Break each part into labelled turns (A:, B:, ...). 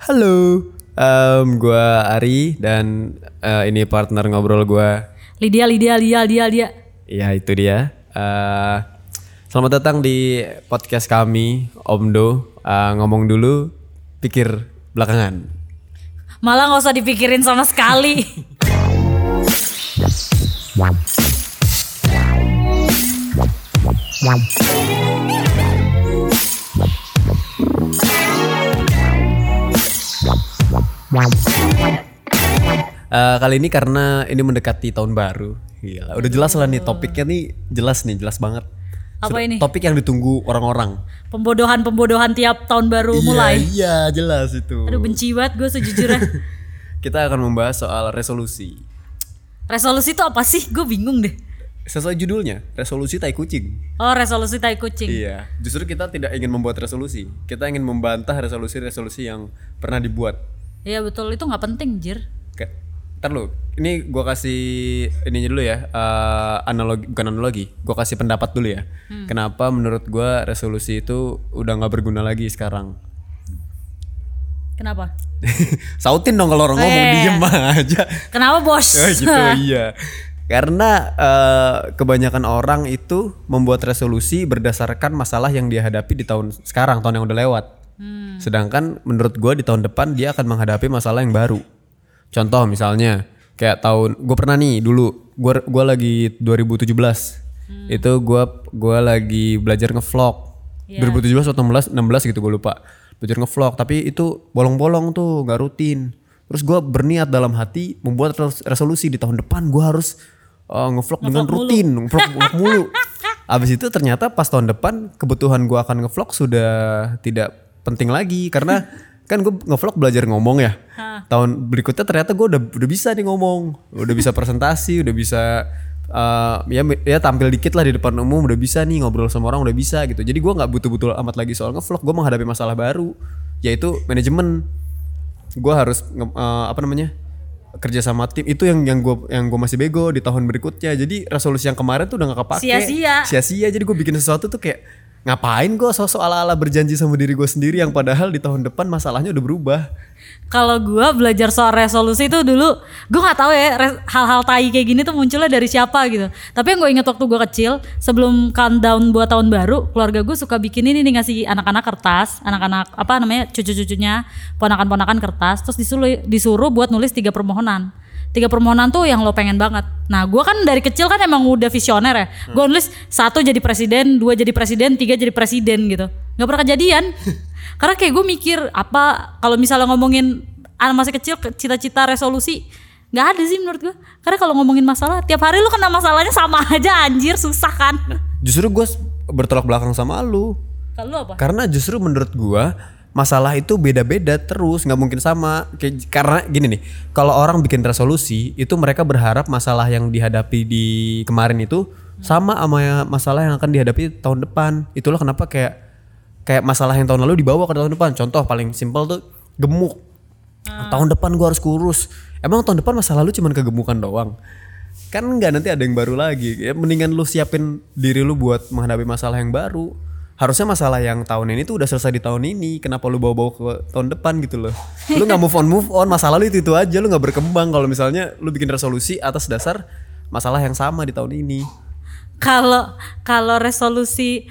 A: Halo, um, gue Ari dan eh, ini partner ngobrol gue.
B: Lydia, Lydia, Lydia, Lydia, Lydia.
A: Ya itu dia. Eh, selamat datang di podcast kami Omdo. Eh, ngomong dulu, pikir belakangan.
B: Malah nggak usah dipikirin sama sekali.
A: Eh, kali ini karena ini mendekati tahun baru. Gila, udah jelas lah nih topiknya nih jelas nih, jelas banget.
B: Apa
A: Sudah-
B: ini?
A: Topik yang ditunggu orang-orang.
B: Pembodohan-pembodohan tiap tahun baru mulai.
A: Iya, iya, jelas itu.
B: Aduh benci banget gue sejujurnya.
A: Kita akan membahas soal resolusi.
B: Resolusi itu apa sih? Gue bingung deh.
A: Sesuai judulnya, resolusi tai kucing.
B: Oh resolusi tai kucing.
A: Iya, justru kita tidak ingin membuat resolusi. Kita ingin membantah resolusi-resolusi yang pernah dibuat.
B: Iya betul itu nggak penting jir.
A: Ntar lu, ini gua kasih ininya dulu ya, eh, analogi bukan analogi, gua kasih pendapat dulu ya. Kenapa menurut gua resolusi itu udah nggak berguna lagi sekarang?
B: Kenapa?
A: Sautin dong kalau orang
B: Oh,
A: ngomong
B: iya, iya.
A: diem aja.
B: Kenapa bos?
A: Oh, gitu iya. Karena eh, kebanyakan orang itu membuat resolusi berdasarkan masalah yang dia hadapi di tahun sekarang, tahun yang udah lewat. Sedangkan menurut gua di tahun depan dia akan menghadapi masalah yang baru. Contoh misalnya kayak tahun gue pernah nih dulu gua gua lagi 2017 itu gua gua lagi belajar ngevlog. 2017 atau 16 16 gitu gue lupa. Belajar ngevlog tapi itu bolong-bolong tuh nggak rutin. Terus gua berniat dalam hati membuat res- resolusi di tahun depan gua harus uh, ngevlog dengan rutin, ngevlog, mulu. Abis itu ternyata pas tahun depan kebutuhan gua akan ngevlog sudah tidak penting lagi karena kan gue ngevlog belajar ngomong ya. Tahun berikutnya ternyata gue udah udah bisa nih ngomong, udah bisa presentasi, udah bisa uh, ya ya tampil dikit lah di depan umum udah bisa nih ngobrol sama orang udah bisa gitu. Jadi gua nggak butuh-butuh amat lagi soal ngevlog, gue menghadapi masalah baru yaitu manajemen. Gue harus uh, apa namanya? kerja sama tim itu yang yang gue yang gue masih bego di tahun berikutnya jadi resolusi yang kemarin tuh udah gak kepake
B: Sia-sia.
A: sia-sia jadi gue bikin sesuatu tuh kayak ngapain gue sosok ala-ala berjanji sama diri gue sendiri yang padahal di tahun depan masalahnya udah berubah
B: Kalau gue belajar soal resolusi itu dulu, gue nggak tahu ya hal-hal tai kayak gini tuh munculnya dari siapa gitu. Tapi yang gue inget waktu gue kecil, sebelum countdown buat tahun baru, keluarga gue suka bikin ini nih ngasih anak-anak kertas, anak-anak apa namanya cucu-cucunya, ponakan-ponakan kertas, terus disuruh disuruh buat nulis tiga permohonan. Tiga permohonan tuh yang lo pengen banget. Nah, gue kan dari kecil kan emang udah visioner ya. Gue nulis satu jadi presiden, dua jadi presiden, tiga jadi presiden gitu. Gak pernah kejadian. Karena kayak gue mikir apa kalau misalnya ngomongin anak masih kecil ke- cita-cita resolusi nggak ada sih menurut gue. Karena kalau ngomongin masalah tiap hari lu kena masalahnya sama aja anjir susah kan.
A: justru gue bertolak belakang sama lu
B: Kalau apa?
A: karena justru menurut gue masalah itu beda-beda terus nggak mungkin sama. Kayak- karena gini nih kalau orang bikin resolusi itu mereka berharap masalah yang dihadapi di kemarin itu sama sama ya- masalah yang akan dihadapi tahun depan. Itulah kenapa kayak kayak masalah yang tahun lalu dibawa ke tahun depan. Contoh paling simpel tuh gemuk. Tahun depan gua harus kurus. Emang tahun depan masa lalu cuman kegemukan doang? Kan nggak nanti ada yang baru lagi. Ya mendingan lu siapin diri lu buat menghadapi masalah yang baru harusnya masalah yang tahun ini tuh udah selesai di tahun ini. Kenapa lu bawa-bawa ke tahun depan gitu loh? Lu nggak move on move on. Masalah lu itu itu aja. Lu nggak berkembang. Kalau misalnya lu bikin resolusi atas dasar masalah yang sama di tahun ini.
B: Kalau kalau resolusi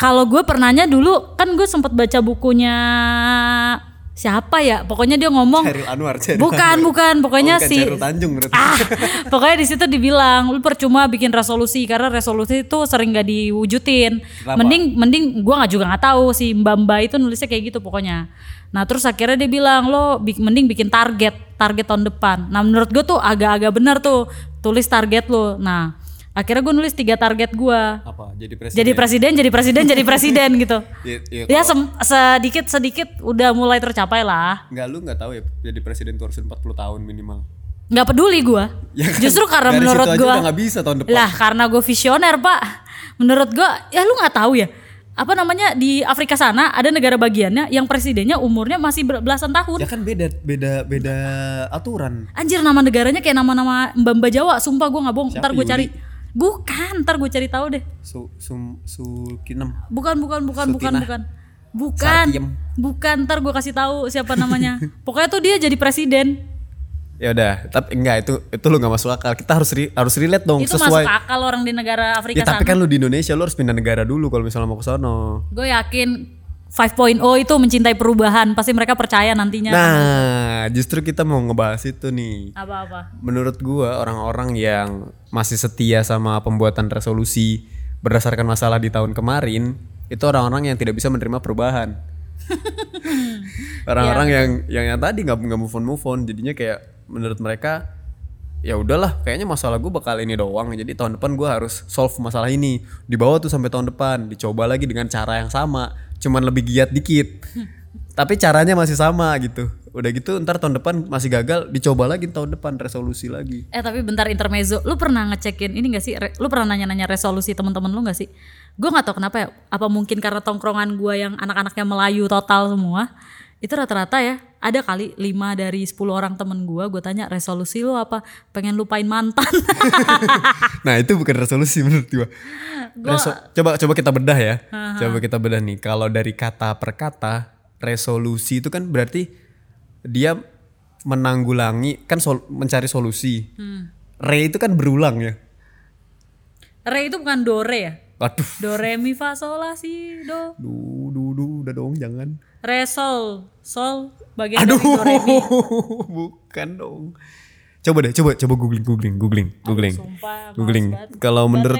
B: kalau gue pernahnya dulu kan gue sempat baca bukunya siapa ya pokoknya dia ngomong
A: Chairil Anwar Chairil
B: bukan
A: Anwar.
B: bukan pokoknya
A: Oh, bukan
B: si
A: Chairil Tanjung berarti.
B: ah pokoknya di situ dibilang lu percuma bikin resolusi karena resolusi itu sering gak diwujudin
A: Kenapa?
B: mending mending gue nggak juga nggak tahu si mbak mbak itu nulisnya kayak gitu pokoknya nah terus akhirnya dia bilang lo mending bikin target target tahun depan nah menurut gue tuh agak-agak benar tuh tulis target lo nah akhirnya gue nulis tiga target gue
A: apa? Jadi presiden
B: jadi presiden jadi presiden jadi presiden gitu.
A: Iya, iya,
B: ya sem- sedikit sedikit udah mulai tercapai lah.
A: Nggak lu nggak tahu ya jadi presiden tuh harus 40 tahun minimal.
B: Nggak peduli gue
A: Ya kan?
B: justru karena
A: Dari
B: menurut gue
A: nggak bisa tahun depan.
B: lah karena gue visioner pak. Menurut gue ya lu nggak tahu ya apa namanya di Afrika sana ada negara bagiannya yang presidennya umurnya masih belasan tahun.
A: Ya kan beda beda beda aturan.
B: anjir nama negaranya kayak nama-nama mbak mbak Jawa sumpah gue nggak bohong.
A: Siapa,
B: ntar gue
A: Yuli?
B: cari bukan ntar gue cari tahu deh
A: Su sum sukinem.
B: bukan bukan bukan bukan
A: Sutinah.
B: bukan Bukan.
A: Sakiem.
B: Bukan, ntar gue kasih tahu siapa namanya. Pokoknya tuh dia jadi presiden.
A: Ya udah, tapi enggak itu itu lu nggak masuk akal. Kita harus ri- harus relate dong
B: itu
A: sesuai.
B: masuk akal orang di negara Afrika
A: Ya tapi
B: sana.
A: kan lu di Indonesia lu harus pindah negara dulu kalau misalnya mau ke sono.
B: Gue yakin 5.0 itu mencintai perubahan. Pasti mereka percaya nantinya.
A: Nah, justru kita mau ngebahas itu nih.
B: Apa-apa.
A: Menurut gua orang-orang yang masih setia sama pembuatan resolusi berdasarkan masalah di tahun kemarin, itu orang-orang yang tidak bisa menerima perubahan. orang-orang yang yang yang tadi nggak nggak move on move on, jadinya kayak menurut mereka ya udahlah kayaknya masalah gue bakal ini doang jadi tahun depan gua harus solve masalah ini dibawa tuh sampai tahun depan dicoba lagi dengan cara yang sama cuman lebih giat dikit tapi caranya masih sama gitu udah gitu ntar tahun depan masih gagal dicoba lagi tahun depan resolusi lagi
B: Eh tapi bentar intermezzo, lu pernah ngecekin ini gak sih? Re- lu pernah nanya-nanya resolusi teman-teman lu gak sih? Gue nggak tahu kenapa ya. Apa mungkin karena tongkrongan gua yang anak-anaknya Melayu total semua? Itu rata-rata ya. Ada kali 5 dari 10 orang temen gua, gue tanya resolusi lu apa? Pengen lupain mantan.
A: nah itu bukan resolusi menurut gua Reso- coba coba kita bedah ya coba kita bedah nih kalau dari kata per kata resolusi itu kan berarti dia menanggulangi kan sol- mencari solusi re itu kan berulang ya
B: Re itu bukan do re ya?
A: Waduh,
B: Do re mi fa sol la si do.
A: du, du, du, udah dong jangan.
B: Re sol bagian
A: Aduh,
B: dari do re mi.
A: bukan dong. Coba deh, coba coba googling, googling, googling, googling,
B: Sumpah,
A: googling. Kalau menurut,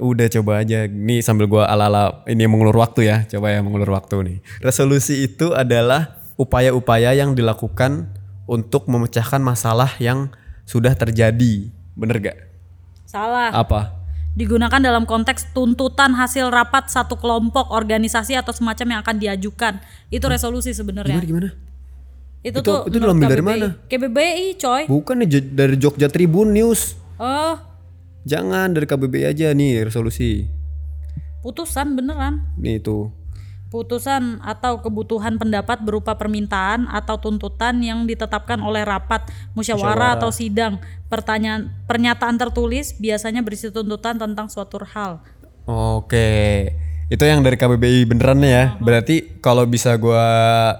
A: udah coba aja. Nih sambil gua ala-ala ini mengulur waktu ya. Coba ya mengulur waktu nih. Resolusi itu adalah upaya-upaya yang dilakukan untuk memecahkan masalah yang sudah terjadi. Bener gak?
B: Salah.
A: Apa?
B: Digunakan dalam konteks tuntutan hasil rapat satu kelompok organisasi atau semacam yang akan diajukan itu resolusi sebenarnya
A: Gimana gimana?
B: itu,
A: Itu-
B: tuh
A: itu diambil dari mana?
B: KBBI coy
A: Bukan nih dari Jogja Tribun News.
B: oh
A: Jangan dari KBBI aja nih resolusi.
B: putusan beneran
A: Nih itu.
B: Putusan atau kebutuhan pendapat berupa permintaan atau tuntutan yang ditetapkan oleh rapat musyawarah atau sidang. Pertanyaan pernyataan tertulis biasanya berisi tuntutan tentang suatu hal.
A: Oke. Itu yang dari KBBI beneran ya. Berarti kalau bisa gua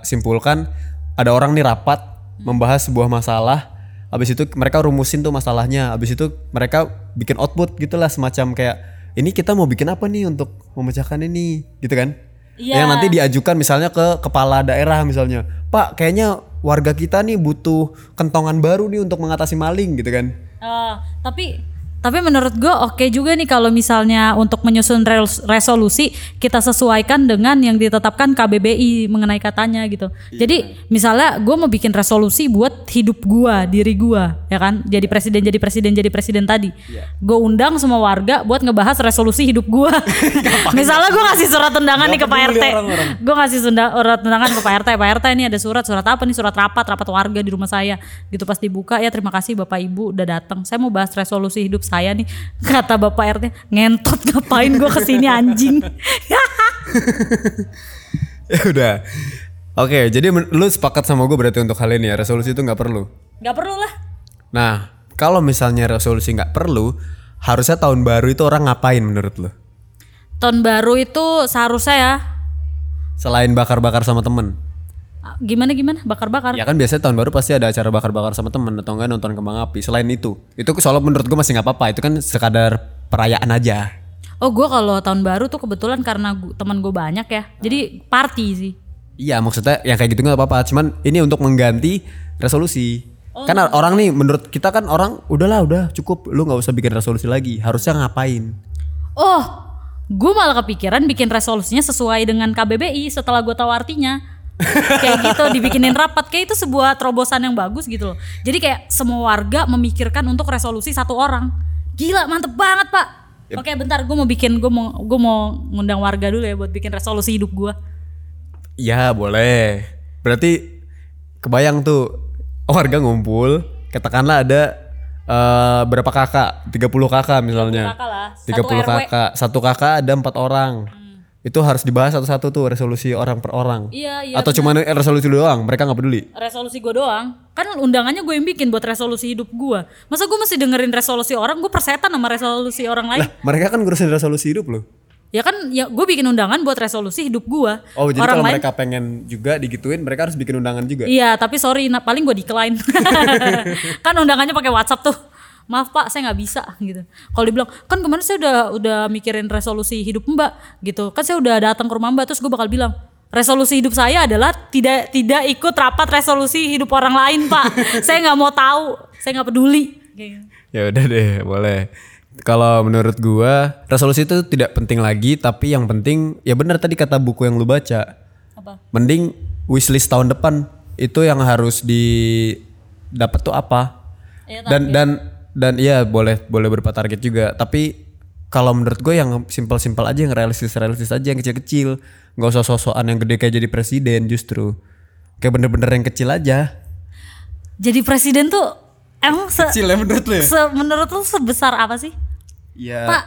A: simpulkan ada orang nih rapat membahas sebuah masalah habis itu mereka rumusin tuh masalahnya habis itu mereka bikin output gitulah semacam kayak ini kita mau bikin apa nih untuk memecahkan ini? Gitu kan
B: Iya.
A: yang nanti diajukan misalnya ke kepala daerah misalnya pak kayaknya warga kita nih butuh kentongan baru nih untuk mengatasi maling gitu kan
B: Eh, tapi tapi menurut gue oke juga nih kalau misalnya untuk menyusun res- resolusi kita sesuaikan dengan yang ditetapkan KBBI mengenai katanya gitu. Jadi misalnya gue mau bikin resolusi buat hidup gue, diri gue, ya kan? Jadi presiden, jadi presiden, jadi presiden tadi. Gue undang semua warga buat ngebahas resolusi hidup gue. misalnya gue ngasih surat undangan nih ke Pak RT. Gue ngasih surat undangan ke Pak RT. Pak RT ini ada surat, surat apa nih? Surat rapat, rapat warga di rumah saya. Gitu pas dibuka ya terima kasih Bapak Ibu udah datang. Saya mau bahas resolusi hidup saya nih. Kata Bapak RT, ngentot ngapain gue ke sini anjing.
A: ya udah oke jadi men- lu sepakat sama gue berarti untuk hal ini ya resolusi itu nggak perlu
B: Gak perlu lah.
A: nah kalau misalnya resolusi nggak perlu harusnya tahun baru itu orang ngapain menurut lu
B: Tahun baru itu seharusnya ya
A: selain bakar-bakar sama temen
B: gimana gimana bakar-bakar.
A: ya kan biasanya tahun baru pasti ada acara bakar-bakar sama temen atau enggak nonton kembang api selain itu itu soalnya menurut gue masih nggak apa-apa itu kan sekadar perayaan aja
B: Oh gue kalau tahun baru tuh kebetulan karena gua, teman gue banyak ya. Jadi party sih.
A: Iya maksudnya yang kayak gitu nggak apa-apa cuman ini untuk mengganti resolusi
B: Oh.
A: kan orang nih menurut kita kan orang udahlah udah cukup lu nggak usah bikin resolusi lagi harusnya ngapain
B: Oh, gue malah kepikiran bikin resolusinya sesuai dengan KBBI setelah gue tahu artinya. Kayak gitu dibikinin rapat kayak itu sebuah terobosan yang bagus gitu loh. Jadi kayak semua warga memikirkan untuk resolusi satu orang. Gila mantep banget pak. Oke bentar gue mau bikin gue mau gue mau ngundang warga dulu ya buat bikin resolusi hidup gue.
A: Iya boleh. Berarti kebayang tuh warga ngumpul, katakanlah ada eh, berapa kakak? 30 kakak misalnya.
B: kakak lah,
A: 30
B: satu RW.
A: kakak. Satu kakak ada empat orang. Itu harus dibahas satu-satu tuh resolusi orang per orang.
B: Iya iya.
A: Atau cuma resolusi doang, mereka nggak peduli.
B: resolusi gue doang kan undangannya gue yang bikin buat resolusi hidup gue masa gue mesti dengerin resolusi orang gue persetan sama resolusi orang lain
A: Lah, mereka kan ngurusin resolusi hidup loh.
B: Ya kan ya gue bikin undangan buat resolusi hidup gue.
A: Oh jadi
B: Orang
A: kalau
B: lain
A: mereka pengen juga digituin, mereka harus bikin undangan juga.
B: Iya, tapi sorry, nah, paling gue decline. kan undangannya pakai WhatsApp tuh. Maaf Pak, saya nggak bisa gitu. Kalau dibilang, kan kemarin saya udah udah mikirin resolusi hidup Mbak gitu. Kan saya udah datang ke rumah Mbak terus gue bakal bilang, resolusi hidup saya adalah tidak tidak ikut rapat resolusi hidup orang lain Pak. saya nggak mau tahu, saya nggak peduli. Gitu.
A: Ya udah deh, boleh. Kalau menurut gua resolusi itu tidak penting lagi, tapi yang penting ya benar tadi kata buku yang lu baca.
B: Apa?
A: Mending wishlist tahun depan itu yang harus didapat tuh apa?
B: Ya,
A: dan dan dan iya boleh boleh berupa target juga, tapi kalau menurut gue yang simpel-simpel aja yang realistis-realistis aja yang kecil-kecil, nggak usah sosokan yang gede kayak jadi presiden justru. Kayak bener-bener yang kecil aja.
B: Jadi presiden tuh emang se,
A: Kecil ya menurut lu ya?
B: se- menurut lu sebesar apa sih?
A: Iya.
B: Pak,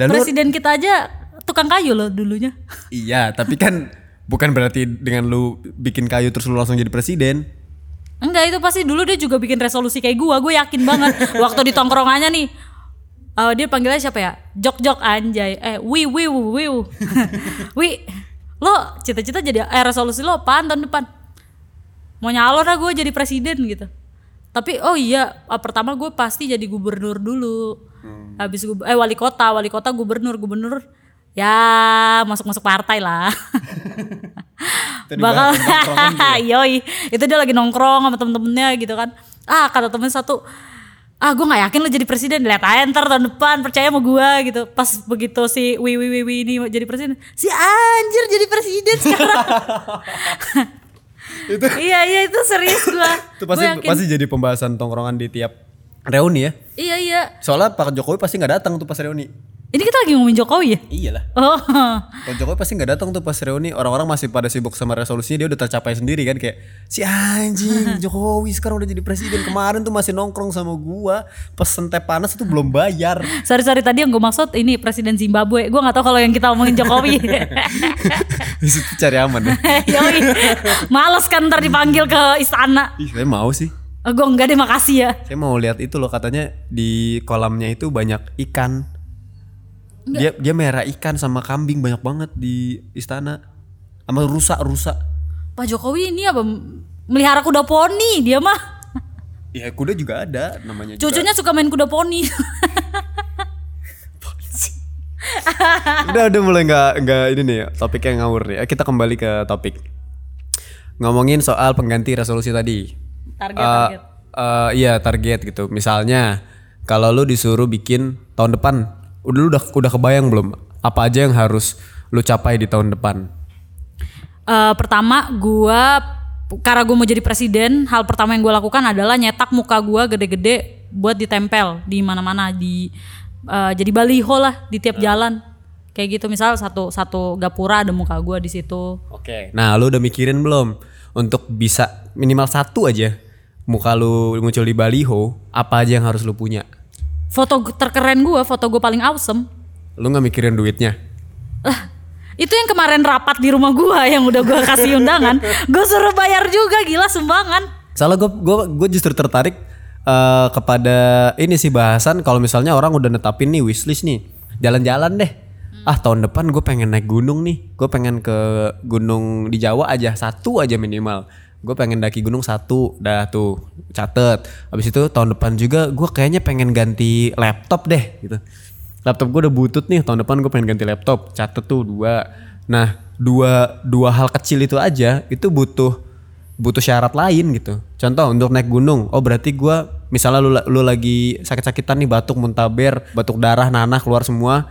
A: Lalu
B: presiden kita aja tukang kayu loh dulunya.
A: Iya, tapi kan bukan berarti dengan lu bikin kayu terus lu langsung jadi presiden.
B: Enggak itu pasti dulu dia juga bikin resolusi kayak gua, gue yakin banget. Waktu di tongkrongannya nih, eh, dia panggilnya siapa ya? Jok Jok anjay, eh wi wi wi wi, lo cita-cita jadi eh resolusi lo apaan tahun depan? Mau nyalon lah gue jadi presiden gitu. Tapi oh iya, ah, pertama gue pasti jadi gubernur dulu. Habis gub- eh wali kota, wali kota gubernur, gubernur ya masuk-masuk partai lah. Bakal
A: tuh
B: yoi. Itu dia lagi nongkrong sama temen-temennya gitu kan. Ah kata temen satu ah gue nggak yakin lo jadi presiden. Lihat aja ntar tahun depan percaya sama gue gitu. Pas begitu si wi wi wi, wi ini jadi presiden si anjir jadi presiden sekarang. Iya iya itu serius gue
A: Itu pasti pasti jadi pembahasan tongkrongan di tiap reuni ya.
B: iya iya.
A: Soalnya Pak Jokowi pasti nggak datang tuh pas reuni.
B: Ini kita lagi ngomongin Jokowi ya
A: Iyalah.
B: oh
A: Pak Jokowi pasti nggak datang tuh pas reuni. Orang-orang masih pada sibuk sama resolusinya dia udah tercapai sendiri kan kayak si anjing Jokowi sekarang udah jadi presiden kemarin tuh masih nongkrong sama gua pesen teh panas itu belum bayar.
B: sorry sorry tadi yang gue maksud ini presiden Zimbabwe gue nggak tahu kalau yang kita ngomongin Jokowi
A: Di situ cari aman ya.
B: Yoi. Males kan ntar dipanggil ke istana.
A: Ih, saya mau sih.
B: Oh, gue enggak deh makasih ya.
A: Saya mau lihat itu loh katanya di kolamnya itu banyak ikan. Dia dia merah ikan sama kambing banyak banget di istana. Sama rusa-rusa.
B: Pak Jokowi ini apa melihara kuda poni dia mah.
A: Ya kuda juga ada namanya juga.
B: Cucunya suka main kuda poni.
A: udah udah mulai nggak nggak ini nih topiknya ngawur nih. Kita kembali ke topik. Ngomongin soal pengganti resolusi tadi.
B: Target,
A: Eh,
B: target.
A: eh, iya target gitu. Misalnya kalau lu disuruh bikin tahun depan, udah lu udah udah kebayang belum apa aja yang harus lu capai di tahun depan?
B: Eh, pertama gua karena gue mau jadi presiden, hal pertama yang gue lakukan adalah nyetak muka gua gede-gede buat ditempel di mana-mana di eh, jadi baliho lah di tiap jalan. Kayak gitu misal satu satu gapura ada muka gua di situ.
A: Oke. Nah, lu udah mikirin belum untuk bisa minimal satu aja muka lu muncul di baliho, apa aja yang harus lu punya?
B: Foto terkeren gua, foto gue paling awesome.
A: Lu nggak mikirin duitnya?
B: Lah, itu yang kemarin rapat di rumah gua yang udah gua kasih undangan, gue suruh bayar juga gila sumbangan.
A: Salah gue gua gue justru tertarik eh, kepada ini sih bahasan kalau misalnya orang udah netapin nih wishlist nih jalan-jalan deh. Ah tahun depan gue pengen naik gunung nih. Gue pengen ke gunung di Jawa aja satu aja minimal. Gue pengen daki gunung satu, dah tuh catet. Habis itu tahun depan juga gue kayaknya pengen ganti laptop deh gitu. Laptop gue udah butut nih tahun depan gue pengen ganti laptop, catet tuh dua. Nah dua dua hal kecil itu aja itu butuh butuh syarat lain gitu. Contoh untuk naik gunung, oh berarti gua misalnya lu lu lagi sakit-sakitan nih batuk muntaber, batuk darah nanah keluar semua.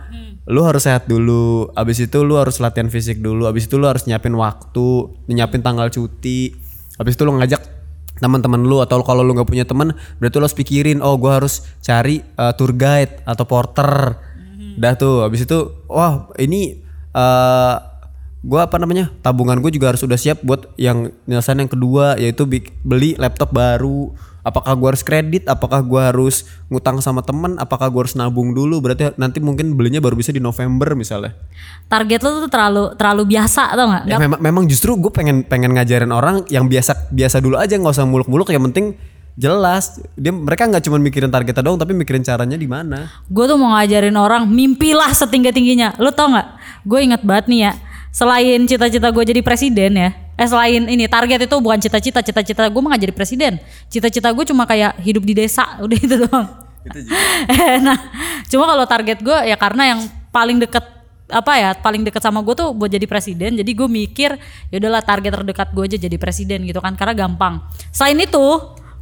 A: Lu harus sehat dulu. Abis itu lu harus latihan fisik dulu. Abis itu lu harus nyiapin waktu, nyiapin tanggal cuti. Abis itu lu ngajak teman-teman lu atau kalau lu nggak punya teman berarti lu harus pikirin oh gua harus cari uh, tour guide atau porter. Dah tuh habis itu wah ini eh gua apa namanya tabungan gue juga harus udah siap buat yang penyelesaian yang kedua yaitu beli laptop baru apakah gua harus kredit? Apakah gua harus ngutang sama temen? Apakah gua harus nabung dulu? Berarti nanti mungkin belinya baru bisa di November misalnya.
B: Target lo tuh terlalu terlalu biasa tau nggak?
A: Ya, memang memang justru gue pengen pengen ngajarin orang yang biasa biasa dulu aja nggak usah muluk-muluk. Yang penting jelas. Dia mereka nggak cuma mikirin targetnya doang tapi mikirin caranya di mana.
B: Gue tuh mau ngajarin orang mimpilah setinggi tingginya lo tau nggak? Gue inget banget nih ya selain cita-cita gue jadi presiden ya eh selain ini target itu bukan cita-cita cita-cita gue mau jadi presiden. Cita-cita gue cuma kayak hidup di desa udah itu doang nah cuma kalau target gue ya karena yang paling deket apa ya paling deket sama gue tuh buat jadi presiden jadi gue mikir ya udahlah target terdekat gue aja jadi presiden gitu kan karena gampang. Selain itu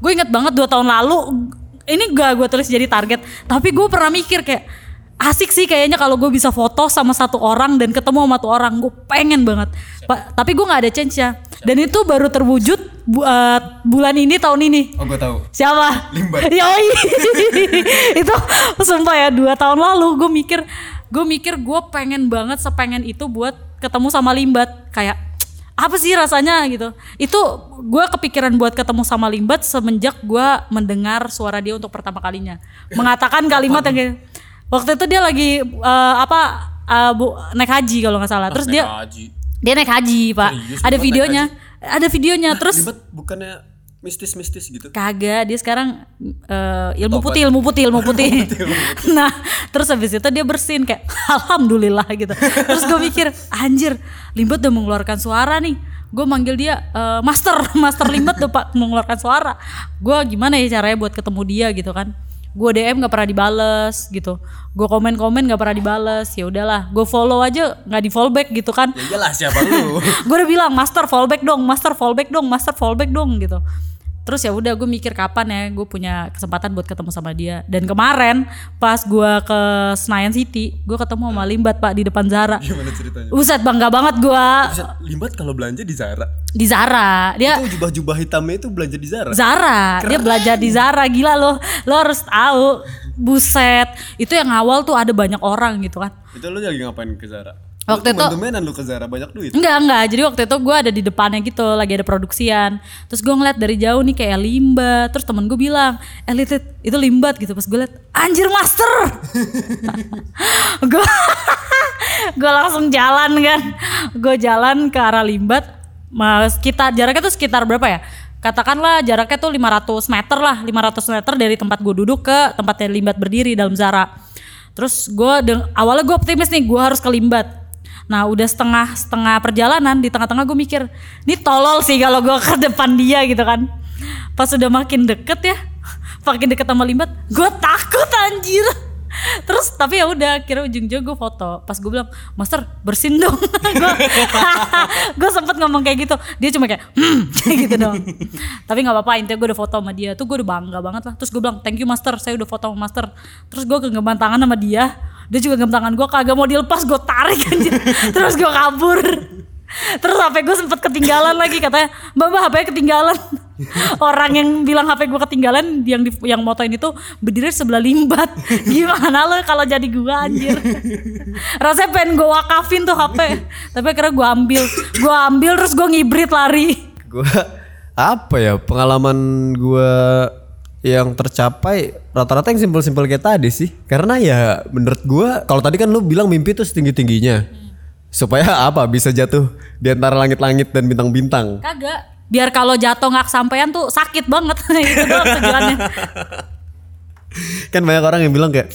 B: gue inget banget dua tahun lalu ini gak gue tulis jadi target tapi gue pernah mikir kayak asik sih kayaknya kalau gue bisa foto sama satu orang dan ketemu sama satu orang. Gue pengen banget. Pa- tapi gue nggak ada chance ya. Dan itu baru terwujud bu- eh, bulan ini tahun ini.
A: Oh gue tahu.
B: Siapa?
A: Limbat.
B: Yoi. itu sumpah ya dua tahun lalu gue mikir gue mikir gue pengen banget sepengen itu buat ketemu sama Limbat. Kayak apa sih rasanya gitu? Itu gue kepikiran buat ketemu sama Limbat semenjak gue mendengar suara dia untuk pertama kalinya. Mengatakan kalimat yang kayak waktu itu dia lagi eh, apa eh, bu, naik haji kalau nggak salah terus dia
A: haji
B: dia naik haji pak
A: Serius,
B: ada
A: naik
B: videonya ada videonya terus
A: Libat bukannya mistis-mistis gitu
B: Kagak, dia sekarang eh, ilmu
A: Tobat.
B: putih, ilmu putih, ilmu putih. nah, terus habis itu dia bersin kayak alhamdulillah gitu. Terus gue mikir, anjir, Limbat udah mengeluarkan suara nih. Gue manggil dia eh, master, master Limbat udah pak mengeluarkan suara. Gue gimana ya caranya buat ketemu dia gitu kan? Gue DM gak pernah dibales gitu. Gue komen-komen gak pernah dibales. Ya udahlah, gue follow aja nggak di fallback gitu kan
A: ya jelas siapa lu
B: gue udah bilang master fallback dong master fallback dong master fallback dong gitu terus ya udah gue mikir kapan ya gue punya kesempatan buat ketemu sama dia. Dan kemarin pas gue ke Senayan City gue ketemu sama Limbat pak di depan Zara.
A: Gimana ceritanya?
B: Buset bangga banget gue
A: limbat kalau belanja di Zara?
B: Di Zara. Dia
A: itu jubah-jubah hitamnya itu belanja di Zara?
B: Zara. Dia belajar di Zara gila lo lo harus tahu. Buset. Itu yang awal tuh ada banyak orang gitu kan.
A: Itu lu lagi ngapain ke Zara
B: Waktu itu-
A: temen lu ke Zara banyak duit
B: Enggak, enggak. Jadi waktu itu gue ada di depannya gitu, lagi ada produksian. Terus gue ngeliat dari jauh nih kayak limbat. Terus temen gue bilang, eh itu limbat gitu. Pas gue liat, anjir master. gue gue langsung jalan kan. Gue jalan ke arah limbat. Mas, kita jaraknya tuh sekitar berapa ya? Katakanlah jaraknya tuh 500 meter lah, 500 meter dari tempat gue duduk ke tempatnya limbat berdiri dalam Zara. Terus gue awalnya gue optimis nih, gue harus ke limbat. Nah udah setengah setengah perjalanan di tengah-tengah gue mikir, ini tolol sih kalau gue ke depan dia gitu kan. Pas udah makin deket ya, makin deket sama limbat, gue takut anjir. Terus tapi ya udah, kira ujung-ujung gue foto. Pas gue bilang, Master bersin dong. gue sempet ngomong kayak gitu. Dia cuma kayak, hmm, gitu dong. tapi nggak apa-apa, intinya gue udah foto sama dia. Tuh gue udah bangga banget lah. Terus gue bilang, thank you Master, saya udah foto sama Master. Terus gue genggaman tangan sama dia. Dia juga genggam tangan gue, kagak mau dilepas, gue tarik anjir. Terus gue kabur. Terus HP gue sempet ketinggalan lagi katanya, Mbak Mbak HP ketinggalan. Orang yang bilang HP gue ketinggalan yang di, yang motoin itu berdiri sebelah limbat. Gimana lo kalau jadi gue anjir? Rasanya pengen gue wakafin tuh HP. Tapi akhirnya gue ambil. Gue ambil terus gue ngibrit lari.
A: gua apa ya pengalaman gua yang tercapai rata-rata yang simpel-simpel kayak tadi sih. Karena ya menurut gua kalau tadi kan lu bilang mimpi itu setinggi tingginya supaya apa? Bisa jatuh di antara langit-langit dan bintang-bintang.
B: Kagak. Biar kalau jatuh nggak kesampaian tuh sakit banget. itu doang tujuannya.
A: kan banyak orang yang bilang kayak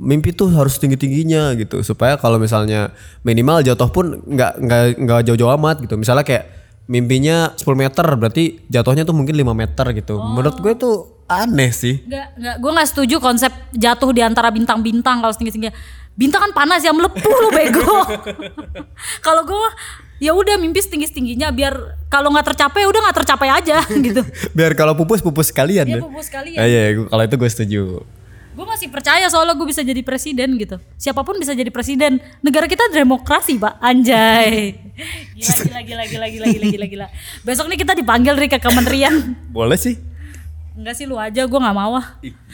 A: mimpi tuh harus tinggi tingginya gitu. Supaya kalau misalnya minimal jatuh pun nggak nggak nggak jauh-jauh amat gitu. Misalnya kayak mimpinya 10 meter berarti jatuhnya tuh mungkin 5 meter gitu. Menurut gue tuh aneh sih
B: Enggak, enggak. Gue nggak setuju konsep jatuh di antara bintang-bintang kalau setinggi-tinggi. Bintang kan panas ya melepuh lu bego. kalau gue ya udah mimpi setinggi-tingginya biar kalau nggak tercapai udah nggak tercapai aja gitu.
A: biar kalau pupus pupus sekalian
B: Dia
A: deh.
B: pupus sekalian.
A: Ah, iya gua- kalau itu gue setuju
B: Gue masih percaya soalnya gue bisa jadi presiden gitu. Siapa pun bisa jadi presiden. Negara kita demokrasi pak, anjay. Gila gila gila gila gila gila gila. Besok nih kita dipanggil nih ke kementerian.
A: boleh sih
B: Enggak sih lu aja, gue nggak mau ah.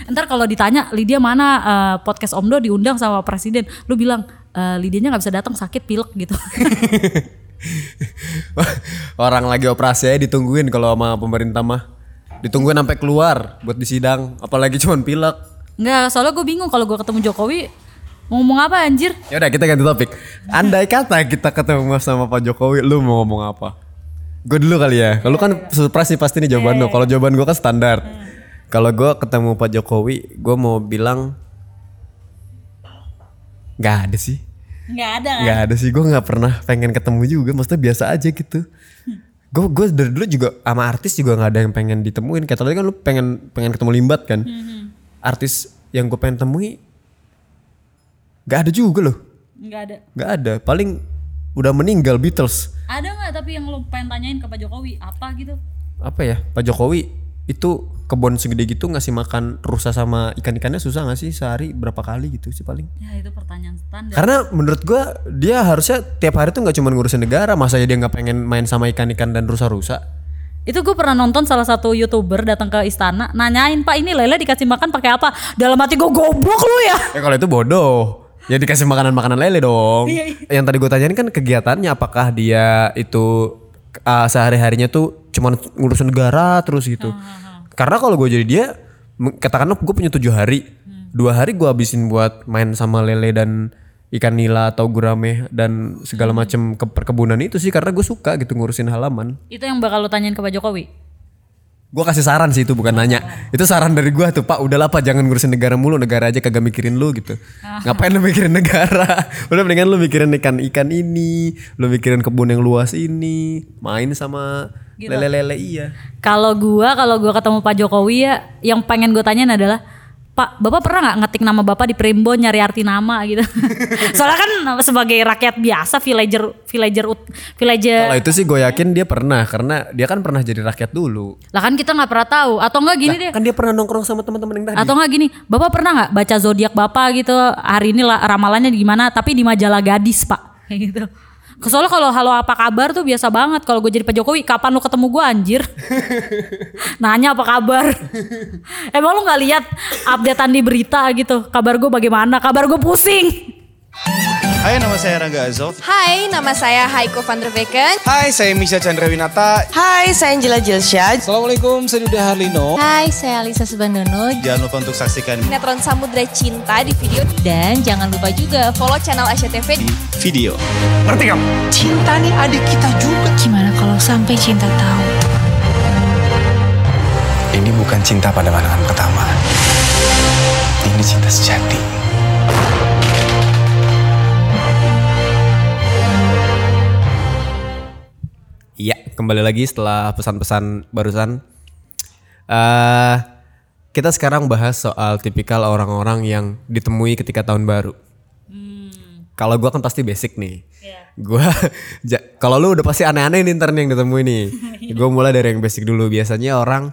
B: Ntar kalau ditanya Lydia mana eh, podcast Omdo diundang sama presiden, lu bilang "Eh, Lydianya nggak bisa datang sakit pilek gitu.
A: orang lagi operasi aja ditungguin kalau sama pemerintah mah ditungguin sampai keluar buat disidang apalagi cuman pilek
B: Enggak, soalnya gue bingung kalau gue ketemu Jokowi mau ngomong apa anjir?
A: ya udah kita ganti topik andai kata kita ketemu sama Pak Jokowi lu mau ngomong apa gue dulu kali ya kalau kan surprise nih pasti nih jawaban lo kalau jawaban gue kan standar Kalau gue ketemu Pak Jokowi, gue mau bilang nggak ada sih,
B: Nggak ada kan?
A: nggak ada sih. Gue nggak pernah pengen ketemu juga. Maksudnya biasa aja gitu. Gue gue dari dulu juga sama artis juga nggak ada yang pengen ditemuin. Kayak tadi kan lu pengen pengen ketemu Limbat kan. Artis yang gue pengen temui nggak ada juga loh.
B: Nggak ada.
A: Nggak ada. Paling udah meninggal Beatles.
B: Ada nggak tapi yang lo pengen tanyain ke Pak Jokowi apa gitu?
A: Apa ya Pak Jokowi itu kebun segede gitu ngasih makan rusa sama ikan-ikannya susah gak sih sehari berapa kali gitu sih paling?
B: Ya itu pertanyaan standar.
A: Karena menurut gua dia harusnya tiap hari tuh nggak cuma ngurusin negara, masa ya dia nggak pengen main sama ikan-ikan dan rusa-rusa?
B: Itu gue pernah nonton salah satu youtuber datang ke istana nanyain pak ini lele dikasih makan pakai apa? Dalam hati gue goblok lu ya.
A: Ya kalau itu bodoh. Ya dikasih makanan-makanan lele dong.
B: Iya,
A: Yang tadi gue tanyain kan kegiatannya apakah dia itu uh, sehari-harinya tuh cuma ngurusin negara terus gitu. Karena kalau gue jadi dia, katakanlah gue punya tujuh hari, dua hari gue habisin buat main sama lele dan ikan nila atau gurame dan segala macam ke perkebunan itu sih karena gue suka gitu ngurusin halaman.
B: Itu yang bakal lo tanyain ke Pak Jokowi.
A: Gue kasih saran sih itu bukan nanya. Itu saran dari gue tuh Pak udahlah Pak jangan ngurusin negara mulu negara aja kagak mikirin lu gitu. Ngapain lu mikirin negara? Udah mendingan lu mikirin ikan-ikan ini, lu mikirin kebun yang luas ini, main sama lele-lele iya.
B: Kalau gua kalau gua ketemu Pak Jokowi ya yang pengen gue tanyain adalah Pak, Bapak pernah nggak ngetik nama Bapak di Primbon nyari arti nama gitu? Soalnya kan sebagai rakyat biasa, villager, villager, villager.
A: Kalau itu sih gue yakin dia pernah karena dia kan pernah jadi rakyat dulu.
B: Lah kan kita nggak pernah tahu. Atau enggak gini deh.
A: Kan dia pernah nongkrong sama teman-teman yang tadi.
B: Atau enggak gini, Bapak pernah nggak baca zodiak Bapak gitu hari ini lah, ramalannya gimana? Tapi di majalah gadis Pak, kayak gitu. Soalnya kalau halo apa kabar tuh biasa banget. Kalau gue jadi Pak Jokowi, kapan lu ketemu gue anjir? Nanya apa kabar? Emang lu nggak lihat updatean di berita gitu? Kabar gue bagaimana? Kabar gue pusing.
C: Hai, nama saya Rangga Azov.
D: Hai, nama saya Haiko van der Beken.
C: Hai, saya Misha Chandrawinata.
E: Hai, saya Angela Jilsyad.
C: Assalamualaikum, saya Duda Harlino.
F: Hai, saya Alisa Subandono
C: Jangan lupa untuk saksikan
D: Sinetron Samudra Cinta di video
F: dan jangan lupa juga
D: follow channel SCTV
C: di video.
E: Cinta nih adik kita juga.
F: gimana kalau sampai cinta tahu.
G: Ini bukan cinta pada pandangan pertama. Ini cinta sejati.
A: Kembali lagi setelah pesan-pesan barusan. eh kita sekarang bahas soal tipikal orang-orang yang ditemui ketika tahun baru. Kalau gua kan pasti basic nih. Gua ja- kalau lu udah pasti aneh-aneh nih ntar nih yang ditemui nih. Gue mulai dari yang basic dulu. Biasanya orang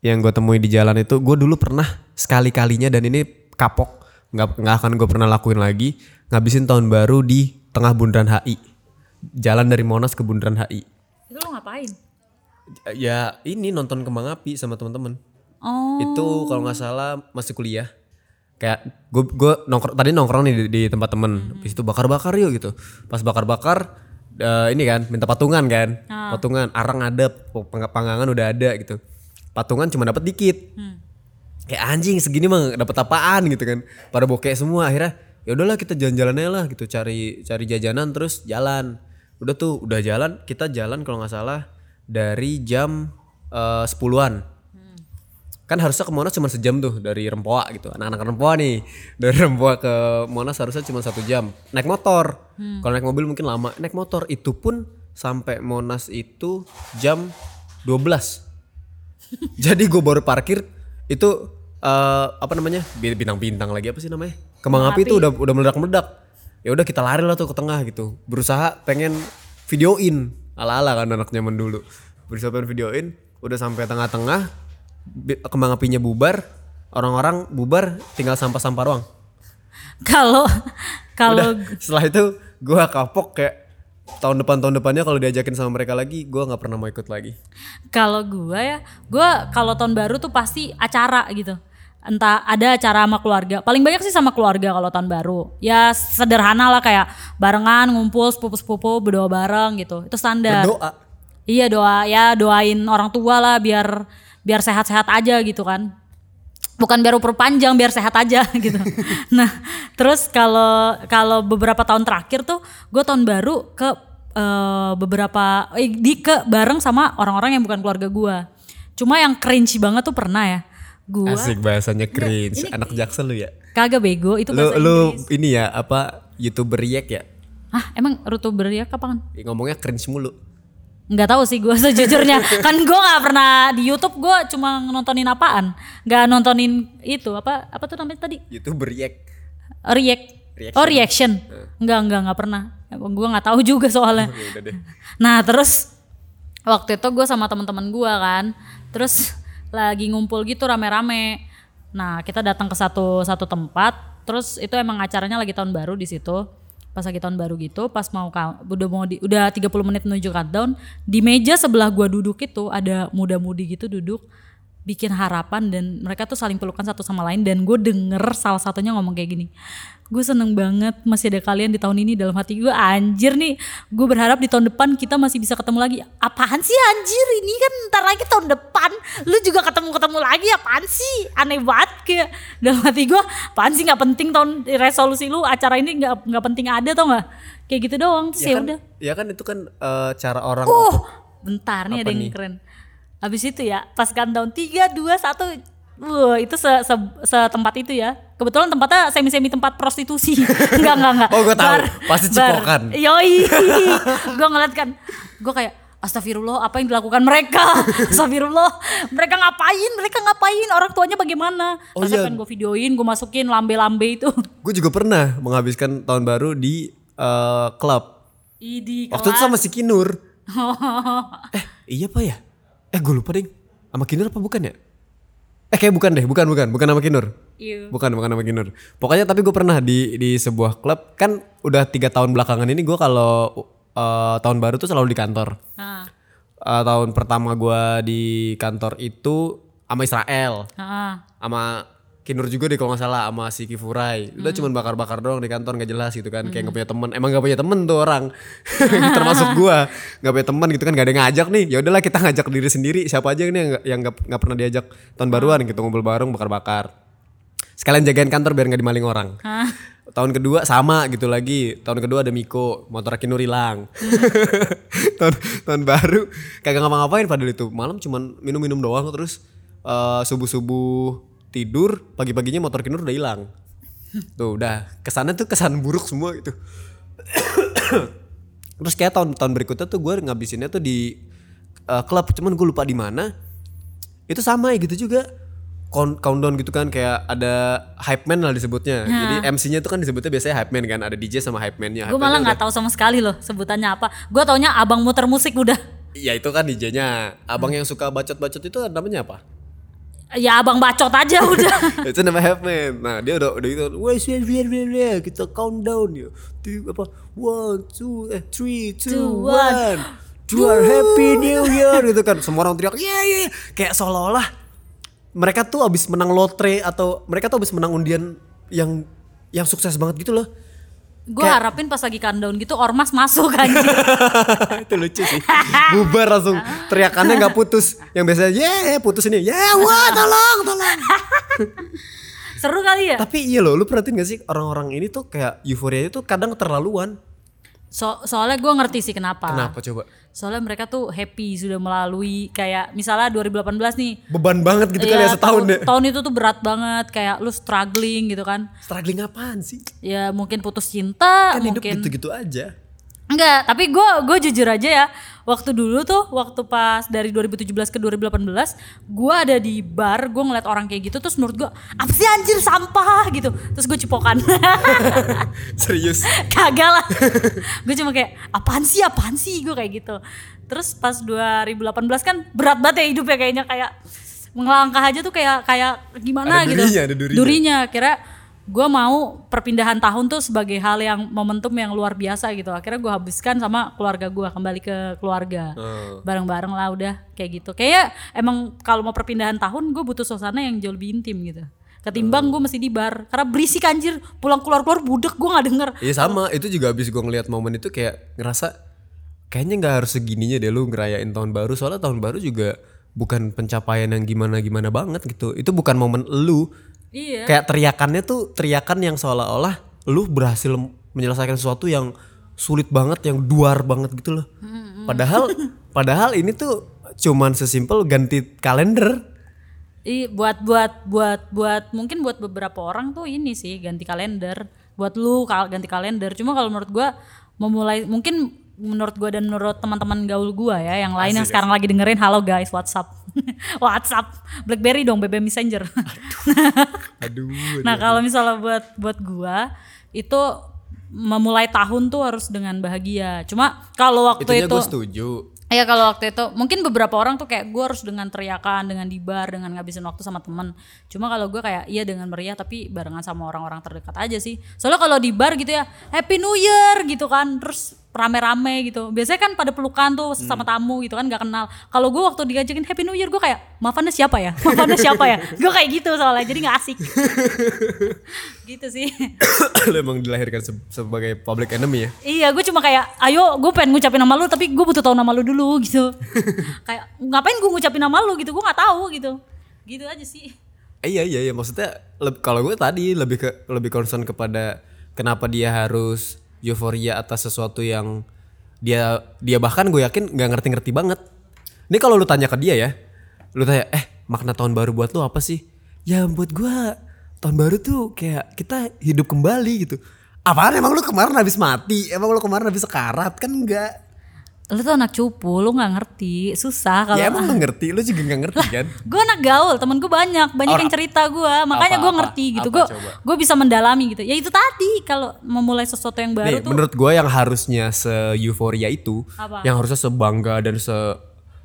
A: yang gue temui di jalan itu, gue dulu pernah sekali-kalinya dan ini kapok, nggak nggak akan gue pernah lakuin lagi. Ngabisin tahun baru di tengah bundaran HI, jalan dari Monas ke bundaran HI.
B: Itu lu ngapain?
A: Ya ini nonton kembang api sama teman-teman.
B: Oh,
A: Itu kalau nggak salah masih kuliah. Kayak gue gue nongkrong tadi nongkrong nih di, di tempat temen. Habis itu bakar-bakar yuk gitu. Pas bakar-bakar eh, ini kan minta patungan kan. Patungan arang ada, panggangan udah ada gitu. Patungan cuma dapat dikit. Kayak anjing segini mah dapat apaan gitu kan. Pada bokeh semua akhirnya ya udahlah kita jalan-jalan aja lah gitu cari cari jajanan terus jalan. Udah tuh udah jalan kita jalan kalau nggak salah dari jam eh, 10-an kan harusnya ke Monas cuma sejam tuh dari Rempoa gitu. Anak-anak Rempoa nih dari Rempoa ke Monas harusnya cuma satu jam. Naik motor. Kalau naik mobil mungkin lama. Naik motor itu pun sampai Monas itu jam 12 jadi gue baru parkir itu eh, apa namanya Bi- bintang-bintang lagi apa sih namanya? Kembang api itu udah udah meledak-meledak ya udah kita lari lah tuh ke tengah gitu. Berusaha pengen videoin. Ala-ala kan anak zaman dulu. Berusaha pengen videoin udah sampai tengah-tengah kembang apinya bubar orang-orang bubar tinggal sampah-sampah doang.
B: Kalau kalau
A: setelah itu gua kapok kayak tahun depan tahun depannya kalau diajakin sama mereka lagi gua nggak pernah mau ikut lagi.
B: Kalau gua ya, gua kalau tahun baru tuh pasti acara gitu. Entah ada acara sama keluarga. Paling banyak sih sama keluarga kalau tahun baru. Ya sederhana lah kayak barengan ngumpul sepupu-sepupu berdoa bareng gitu. Itu standar.
A: berdoa
B: Iya doa ya doain orang tua lah biar biar sehat-sehat aja gitu kan. Bukan biar umur panjang, biar sehat aja gitu. nah, terus kalau kalau beberapa tahun terakhir tuh gue tahun baru ke eh, beberapa eh, di ke bareng sama orang-orang yang bukan keluarga gue. Cuma yang cringe banget tuh pernah ya. Gua
A: Asik bahasanya cringe. Anak jaksel lu ya.
B: kagak bego itu
A: Lu
B: bahasa
A: lu
B: Inggris.
A: ini ya apa YouTuber react ya?
B: Hah, emang youtuber ya kapan?
A: Ya, Ngomongnya cringe mulu.
B: Nggak tahu sih gue sejujurnya. kan gue nggak pernah di YouTube gue cuma nontonin apaan. Nggak nontonin itu apa apa tuh namanya tadi?
A: YouTuber react.
B: React.
A: Reaction.
B: Oh reaction. Enggak enggak nggak pernah. Gue nggak tahu juga soalnya.
A: Ya.
B: Nah terus waktu itu gue sama teman-teman gue kan, terus lagi ngumpul gitu rame-rame. Nah kita datang ke satu satu tempat, terus itu emang acaranya lagi tahun baru di situ. Pas lagi tahun baru gitu, pas mau udah mau di, udah 30 menit menuju countdown, di meja sebelah gua duduk itu ada muda-mudi gitu duduk bikin harapan dan mereka tuh saling pelukan satu sama lain dan gue denger salah satunya ngomong kayak gini gue seneng banget masih ada kalian di tahun ini dalam hati gue anjir nih. Gue berharap di tahun depan kita masih bisa ketemu lagi. Apaan sih anjir? Ini kan ntar lagi tahun depan. Lu juga ketemu ketemu lagi apaan sih? Aneh banget kayak dalam hati gue apaan sih nggak penting tahun resolusi lu acara ini nggak nggak penting ada tau nggak? Kayak gitu doang terus ya,
A: kan,
B: udah.
A: ya kan itu kan eh, cara orang
B: Oh, bentar nih ada yang
A: nih?
B: keren. Habis itu ya, pas countdown 3 2 1 Wah, itu se, se, setempat itu ya. Kebetulan tempatnya semi-semi tempat prostitusi. enggak, enggak, enggak.
A: Oh, gua tahu. Pasti cipokan.
B: Yoi. gua ngeliat kan. Gua kayak Astagfirullah, apa yang dilakukan mereka? Astagfirullah, mereka ngapain? Mereka ngapain? Orang tuanya bagaimana?
A: Oh, iya.
B: pengen gue videoin, gue masukin lambe-lambe itu.
A: gue juga pernah menghabiskan tahun baru di eh, klub.
B: Idi,
A: Waktu itu sama si Kinur. eh iya apa ya? Eh gue lupa deh. Sama Kinur apa bukan ya? Eh kayak bukan deh, bukan bukan, bukan sama Kinur.
B: Iya.
A: Bukan bukan sama Kinur. Pokoknya tapi gue pernah di di sebuah klub kan udah tiga tahun belakangan ini gue kalau eh, tahun baru tuh selalu di kantor.
B: Nah,
A: Eh, tahun pertama gue di kantor itu sama Israel,
B: ah.
A: sama Kinur juga deh kalau nggak salah sama si Kifurai. Udah cuman bakar-bakar doang di kantor nggak jelas gitu kan. Kayak nggak punya temen. Emang nggak punya temen tuh orang. Termasuk gua nggak punya temen gitu kan. Gak ada yang ngajak nih. Ya udahlah kita ngajak diri sendiri. Siapa aja ini yang nggak- pernah diajak tahun baruan gitu ngobrol bareng bakar-bakar. Sekalian jagain kantor biar nggak dimaling orang. Tahun kedua sama gitu lagi. Tahun kedua ada Miko, motor Kinur hilang. tahun tahun baru kagak ngapa-ngapain padahal itu malam cuman minum-minum doang terus eh, subuh-subuh tidur pagi-paginya motor Kinur udah hilang. Tuh udah kesannya tuh kesan buruk semua gitu. terus kayak tahun-tahun berikutnya tuh gue ngabisinnya tuh di eh, klub cuman gue lupa di mana. Itu sama ya gitu juga. Count- countdown gitu kan kayak ada hype man lah disebutnya. Jadi MC-nya tuh kan disebutnya biasanya hype man kan, ada DJ sama hype man-nya.
B: Gue malah nggak tahu sama sekali loh sebutannya apa. Gue taunya abang muter musik udah.
A: Ya itu kan DJ-nya. Abang yang suka bacot-bacot itu namanya apa?
B: Ya abang bacot aja udah.
A: itu nama hype man. Nah dia udah udah itu, wes wes wes wes kita countdown ya. Tuh apa? One, two, eh three, two,
B: Two,
A: one. You are happy new year gitu kan. Semua orang teriak, yeah yeah. Kayak seolah-olah mereka tuh abis menang lotre atau mereka tuh abis menang undian yang yang sukses banget gitu loh.
B: Gue harapin pas lagi countdown gitu ormas masuk kan.
A: itu lucu sih. Bubar langsung teriakannya nggak putus. Yang biasanya, yeah putus ini, yeah wah tolong tolong.
B: Seru kali ya.
A: Tapi iya loh, lu perhatiin gak sih orang-orang ini tuh kayak euforia itu kadang terlaluan.
B: So, soalnya gue ngerti sih kenapa.
A: Kenapa coba?
B: Soalnya mereka tuh happy sudah melalui kayak misalnya 2018 nih.
A: Beban banget gitu kali
B: Iya,
A: ya setahun
B: tahun,
A: deh.
B: tahun itu tuh berat banget kayak lu struggling gitu kan.
A: Struggling apaan sih?
B: Ya mungkin putus cinta,
A: Kan hidup
B: mungkin
A: gitu-gitu aja.
B: Enggak, tapi gue gue jujur aja ya. Waktu dulu tuh, waktu pas dari 2017 ke 2018, gue ada di bar, gue ngeliat orang kayak gitu, terus menurut gue, apa sih anjir sampah gitu. Terus gue cipokan.
A: Serius.
B: Kagak lah. gue cuma kayak, apaan sih, apaan sih, gue kayak gitu. Terus pas 2018 kan berat banget ya hidupnya kayaknya kayak melangkah aja tuh kayak kayak gimana
A: Ada
B: gitu.
A: durinya, ada durinya.
B: Durinya, kira gue mau perpindahan tahun tuh sebagai hal yang momentum yang luar biasa gitu. Akhirnya gue habiskan sama keluarga gue kembali ke keluarga,
A: Hmm.
B: bareng-bareng lah udah kayak gitu. Kayak emang kalau mau perpindahan tahun gue butuh suasana yang jauh lebih intim gitu. Ketimbang
A: Hmm.
B: gue mesti di bar karena berisik anjir pulang keluar keluar budek gue nggak denger.
A: Iya sama, itu juga abis gue ngeliat momen itu kayak ngerasa kayaknya nggak harus segininya deh lu ngerayain tahun baru soalnya tahun baru juga bukan pencapaian yang gimana-gimana banget gitu. Itu bukan momen lu.
B: Iya.
A: Kayak teriakannya tuh teriakan yang seolah-olah lu berhasil menyelesaikan sesuatu yang sulit banget, yang duar banget gitu loh. Padahal padahal ini tuh cuman sesimpel ganti kalender.
B: I, buat buat buat buat mungkin buat beberapa orang tuh ini sih ganti kalender. Buat lu kal- ganti kalender. Cuma kalau menurut gua memulai mungkin menurut gua dan menurut teman-teman gaul gua ya yang lain yang sekarang lagi dengerin halo guys WhatsApp. WhatsApp BlackBerry dong BB Messenger.
A: Aduh.
B: nah, kalau misalnya buat buat gua itu memulai tahun tuh harus dengan bahagia. Cuma kalau waktu
A: Itunya
B: itu
A: gue setuju.
B: Iya kalau waktu itu mungkin beberapa orang tuh kayak gue harus dengan teriakan, dengan di bar, dengan ngabisin waktu sama temen. Cuma kalau gue kayak iya dengan meriah tapi barengan sama orang-orang terdekat aja sih. Soalnya kalau di bar gitu ya Happy New Year gitu kan, terus rame-rame gitu. Biasanya kan pada pelukan tuh sama tamu gitu kan nggak kenal. Kalau gue waktu digajakin Happy New Year gue kayak maaf anda siapa ya? Maaf anda siapa ya? gue kayak gitu soalnya jadi nggak asik. gitu sih.
A: Lu emang dilahirkan se- sebagai public enemy ya?
B: Iya, gue cuma kayak, ayo gue pengen ngucapin nama lu, tapi gue butuh tahu nama lu dulu gitu. kayak ngapain gue ngucapin nama lu gitu, gue nggak tahu gitu. Gitu aja sih.
A: Eh, iya iya iya maksudnya kalau gue tadi lebih ke lebih concern kepada kenapa dia harus euforia atas sesuatu yang dia dia bahkan gue yakin nggak ngerti-ngerti banget. Ini kalau lu tanya ke dia ya, lu tanya eh makna tahun baru buat lu apa sih? Ya buat gue tahun baru tuh kayak kita hidup kembali gitu. Apaan emang lu kemarin habis mati? Emang lu kemarin habis sekarat kan enggak?
B: Lu tuh anak cupu, lu nggak ngerti, susah kalau.
A: Ya emang lu ngerti, lu juga nggak ngerti kan?
B: gue anak gaul, temen gue banyak, banyak yang cerita gue, makanya gue
A: apa?
B: ngerti gitu.
A: Apa
B: Gue
A: coba?
B: gue bisa mendalami gitu. Ya itu tadi kalau memulai sesuatu yang baru
A: Nih,
B: tuh.
A: menurut gue yang harusnya se euforia itu,
B: Apa?
A: yang harusnya sebangga dan se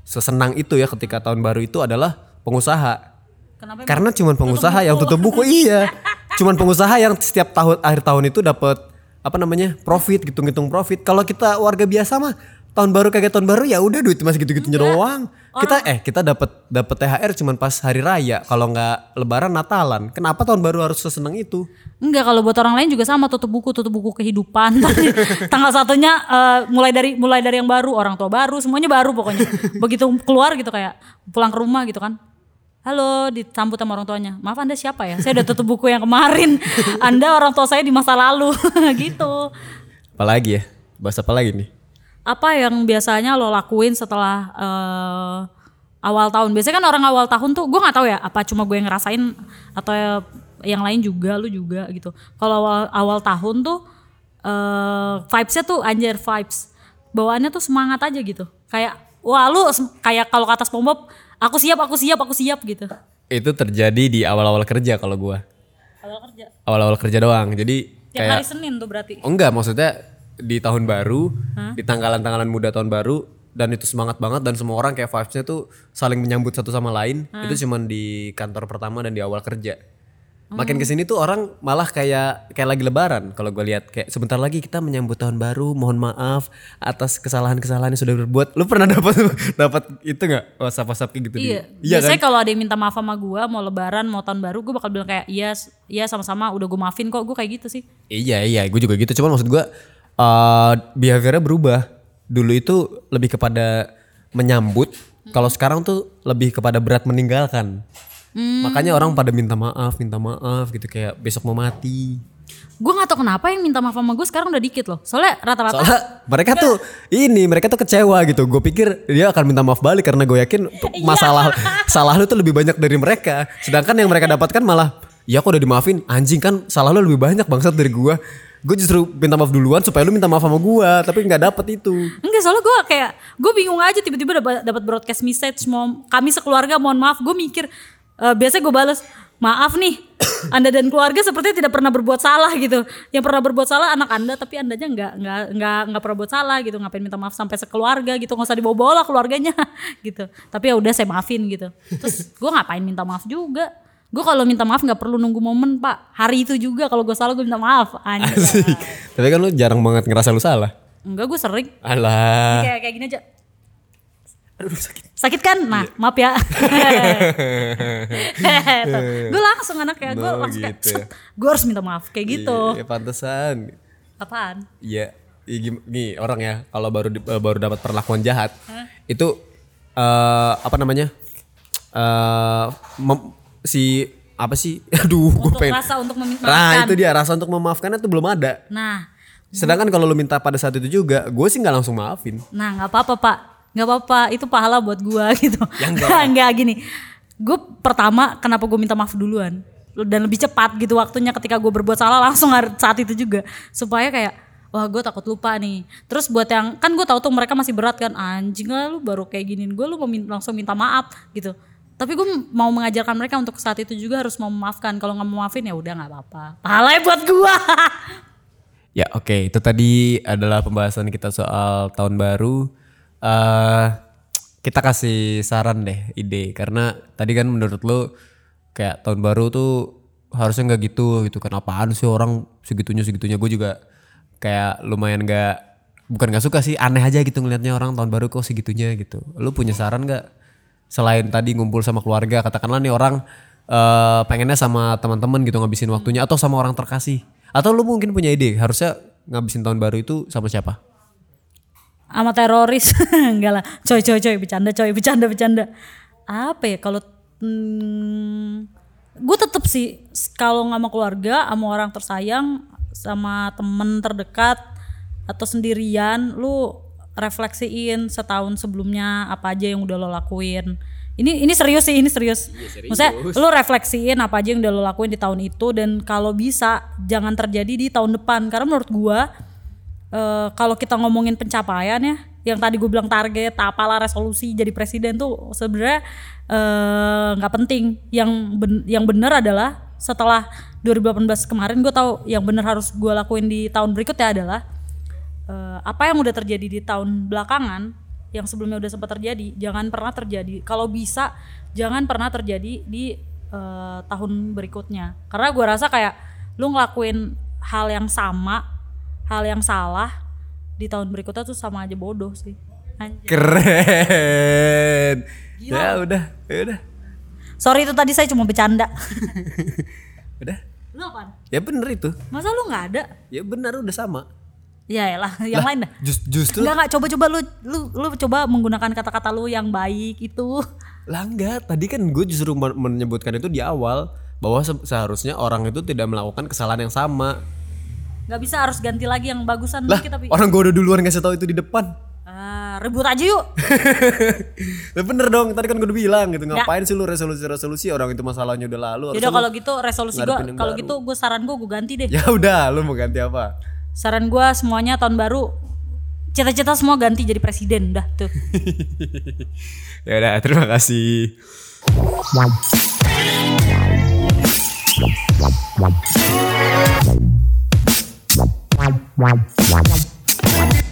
A: sesenang itu ya ketika tahun baru itu adalah pengusaha.
B: Kenapa?
A: Karena cuman pengusaha yang tutup buku iya. Cuman pengusaha yang setiap tahun akhir tahun itu dapat apa namanya? profit, ngitung-ngitung profit. Kalau kita warga biasa mah tahun baru kayak tahun baru ya udah duit masih gitu-gitunya doang. Kita eh kita dapat dapat THR cuman pas hari raya, kalau nggak lebaran Natalan. Kenapa tahun baru harus seseneng itu?
B: Enggak kalau buat orang lain juga sama tutup buku tutup buku kehidupan tanggal satunya eh, mulai dari mulai dari yang baru orang tua baru semuanya baru pokoknya begitu keluar gitu kayak pulang ke rumah gitu kan halo disambut sama orang tuanya maaf anda siapa ya saya udah tutup buku yang kemarin anda orang tua saya di masa lalu gitu
A: Apalagi ya? Bahas apa lagi nih?
B: Apa yang biasanya lo lakuin setelah eh, awal tahun? Biasanya kan orang awal tahun tuh gue nggak tahu ya apa cuma gue yang ngerasain atau yang lain juga lu juga gitu. Kalau awal, awal tahun tuh eh vibesnya tuh anjir vibes. Bawaannya tuh semangat aja gitu. Kayak wah lu kayak kalau ke atas pomop aku siap aku siap aku siap gitu.
A: Itu terjadi di awal-awal kerja kalau gua.
B: awal kerja?
A: Awal-awal kerja doang. Jadi
B: tiap
A: kayak
B: hari Senin tuh berarti?
A: Oh enggak, maksudnya di tahun baru, di tanggalan-tanggalan muda tahun baru dan itu semangat banget dan semua orang kayak vibes-nya tuh saling menyambut satu sama lain. Itu cuman di kantor pertama dan di awal kerja. Makin ke sini tuh orang malah kayak kayak lagi lebaran kalau gue lihat. Kayak sebentar lagi kita menyambut tahun baru mohon maaf atas kesalahan-kesalahan yang sudah berbuat. Lu pernah dapat dapat itu nggak? Whatsapp whatsapp kayak gitu
B: Iya,
A: di, iya
B: biasanya
A: kan
B: kalau ada yang minta maaf sama gue mau lebaran mau tahun baru gue bakal bilang kayak iya iya sama-sama udah gue maafin kok gue kayak gitu sih.
A: Iya iya, gue juga gitu. Cuman maksud gue uh, behaviornya berubah. Dulu itu lebih kepada menyambut. Kalau sekarang tuh lebih kepada berat meninggalkan. Makanya orang pada minta maaf, minta maaf gitu kayak besok mau mati.
B: gue nggak tau kenapa yang minta maaf sama gue sekarang udah dikit loh soalnya rata-rata
A: Soalnya mereka tuh ini mereka tuh kecewa gitu. Gue pikir dia akan minta maaf balik karena gue yakin masalah salah lu tuh lebih banyak dari mereka. Sedangkan yang mereka dapatkan malah ya kok udah dimaafin anjing kan salah lu lebih banyak bangsat dari gue. Gue justru minta maaf duluan supaya lu minta maaf sama gue tapi nggak dapet itu.
B: enggak soalnya gue kayak gue bingung aja tiba-tiba dapat broadcast message mau kami sekeluarga mohon maaf gue mikir eh, biasanya gue balas maaf nih anda dan keluarga sepertinya tidak pernah berbuat salah gitu. Yang pernah berbuat salah anak anda tapi andanya nggak nggak nggak nggak pernah berbuat salah gitu. Ngapain minta maaf sampai sekeluarga gitu. Nggak usah dibawa-bawa lah keluarganya gitu. Tapi ya udah saya maafin gitu. Terus gue ngapain minta maaf juga gue kalau minta maaf nggak perlu nunggu momen pak. Hari itu juga kalau gue salah gue minta maaf. Anjir
A: Asik. Tapi kan lu jarang banget ngerasa lu salah.
B: enggak gue sering.
A: Alah.
B: kayak kayak gini aja. Aduh sakit. Sakit kan? Nah maaf ya. Gue langsung anak ya gue
A: Oh,
B: langsung kayak
A: gitu ya.
B: gue harus minta maaf kayak gitu.
A: Iya, pantesan.
B: apaan?
A: Iya, iya, nih orang ya kalau baru di- eh, baru dapat perlakuan jahat itu eh apa namanya eh mem- si apa sih? Aduh, gue pengen.
B: rasa untuk memaafkan
A: Nah itu dia rasa untuk memaafkan itu belum ada.
B: nah
A: Sedangkan kalau lu minta pada saat itu juga, gue sih nggak langsung maafin.
B: nah nggak apa-apa pak nggak apa-apa itu pahala buat gua gitu
A: Ya enggak.
B: enggak gini gue pertama kenapa gue minta maaf duluan dan lebih cepat gitu waktunya ketika gue berbuat salah langsung saat itu juga supaya kayak wah gue takut lupa nih terus buat yang kan gue tahu tuh mereka masih berat kan anjing lah lu baru kayak giniin gue lu mau min- langsung minta maaf gitu tapi gue mau mengajarkan mereka untuk saat itu juga harus mau memaafkan. Kalau nggak mau maafin ya udah nggak apa-apa. Pahalanya buat gue
A: Ya oke. Itu tadi adalah pembahasan kita soal tahun baru. eh kita kasih saran deh ide. Karena tadi kan menurut lo kayak tahun baru tuh harusnya nggak gitu gitu kan. Apaan sih orang segitunya segitunya. Gue juga kayak lumayan nggak bukan nggak suka sih. Aneh aja gitu ngelihatnya orang tahun baru kok segitunya gitu. Lu punya saran nggak selain tadi ngumpul sama keluarga katakanlah nih orang eh pengennya sama teman-teman gitu ngabisin waktunya atau sama orang terkasih. Atau lu mungkin punya ide harusnya ngabisin tahun baru itu sama siapa?
B: sama teroris. Enggak lah. Coy coy coy bercanda coy bercanda bercanda. Apa ya kalau hmm, gue tetep sih kalau nggak sama keluarga sama orang tersayang sama temen terdekat atau sendirian lu refleksiin setahun sebelumnya apa aja yang udah lo lakuin. Ini ini serius sih ini serius, maksudnya lu refleksiin apa aja yang udah lo lakuin di tahun itu dan kalau bisa jangan terjadi di tahun depan. Karena menurut gua eh, kalau kita ngomongin pencapaian ya, yang tadi gue bilang target, apalah resolusi jadi presiden tuh sebenarnya eh, nggak penting. Yang ben- yang benar adalah setelah 2018 kemarin gue tahu yang benar harus gue lakuin di tahun berikutnya adalah eh, apa yang udah terjadi di tahun belakangan yang sebelumnya udah sempat terjadi jangan pernah terjadi kalau bisa jangan pernah terjadi di eh, tahun berikutnya karena gue rasa kayak lu ngelakuin hal yang sama hal yang salah di tahun berikutnya tuh sama aja bodoh sih Anjay.
A: Keren. Ya udah, ya udah.
B: sorry itu tadi saya cuma bercanda
A: Udah.
B: lu apaan?
A: Ya bener itu.
B: masa lu nggak ada
A: Ya benar udah sama.
B: Ya lah yang lain dah
A: Just, justru
B: Enggak enggak coba-coba lu lu lu coba menggunakan kata-kata lu yang baik itu.
A: lah enggak. Tadi kan gue justru men- menyebutkan itu di awal bahwa se- seharusnya orang itu tidak melakukan kesalahan yang sama.
B: Nggak bisa harus ganti lagi yang bagusan
A: Lah,
B: dikit tapi.
A: orang gue udah duluan ngasih tahu itu di depan.
B: Ah, ribut aja yuk.
A: Lah bener dong, tadi kan gue udah bilang gitu. Ngapain sih lu resolusi-resolusi orang itu masalahnya udah lalu.
B: Yaudah
A: harusnya
B: kalau gitu resolusi
A: yang
B: kalau gitu gue saran gue gue ganti deh.
A: Ya udah, lu mau ganti apa?
B: Saran gua semuanya tahun baru cita-cita semua ganti jadi presiden dah tuh.
A: Ya udah, terima kasih.
H: Wow.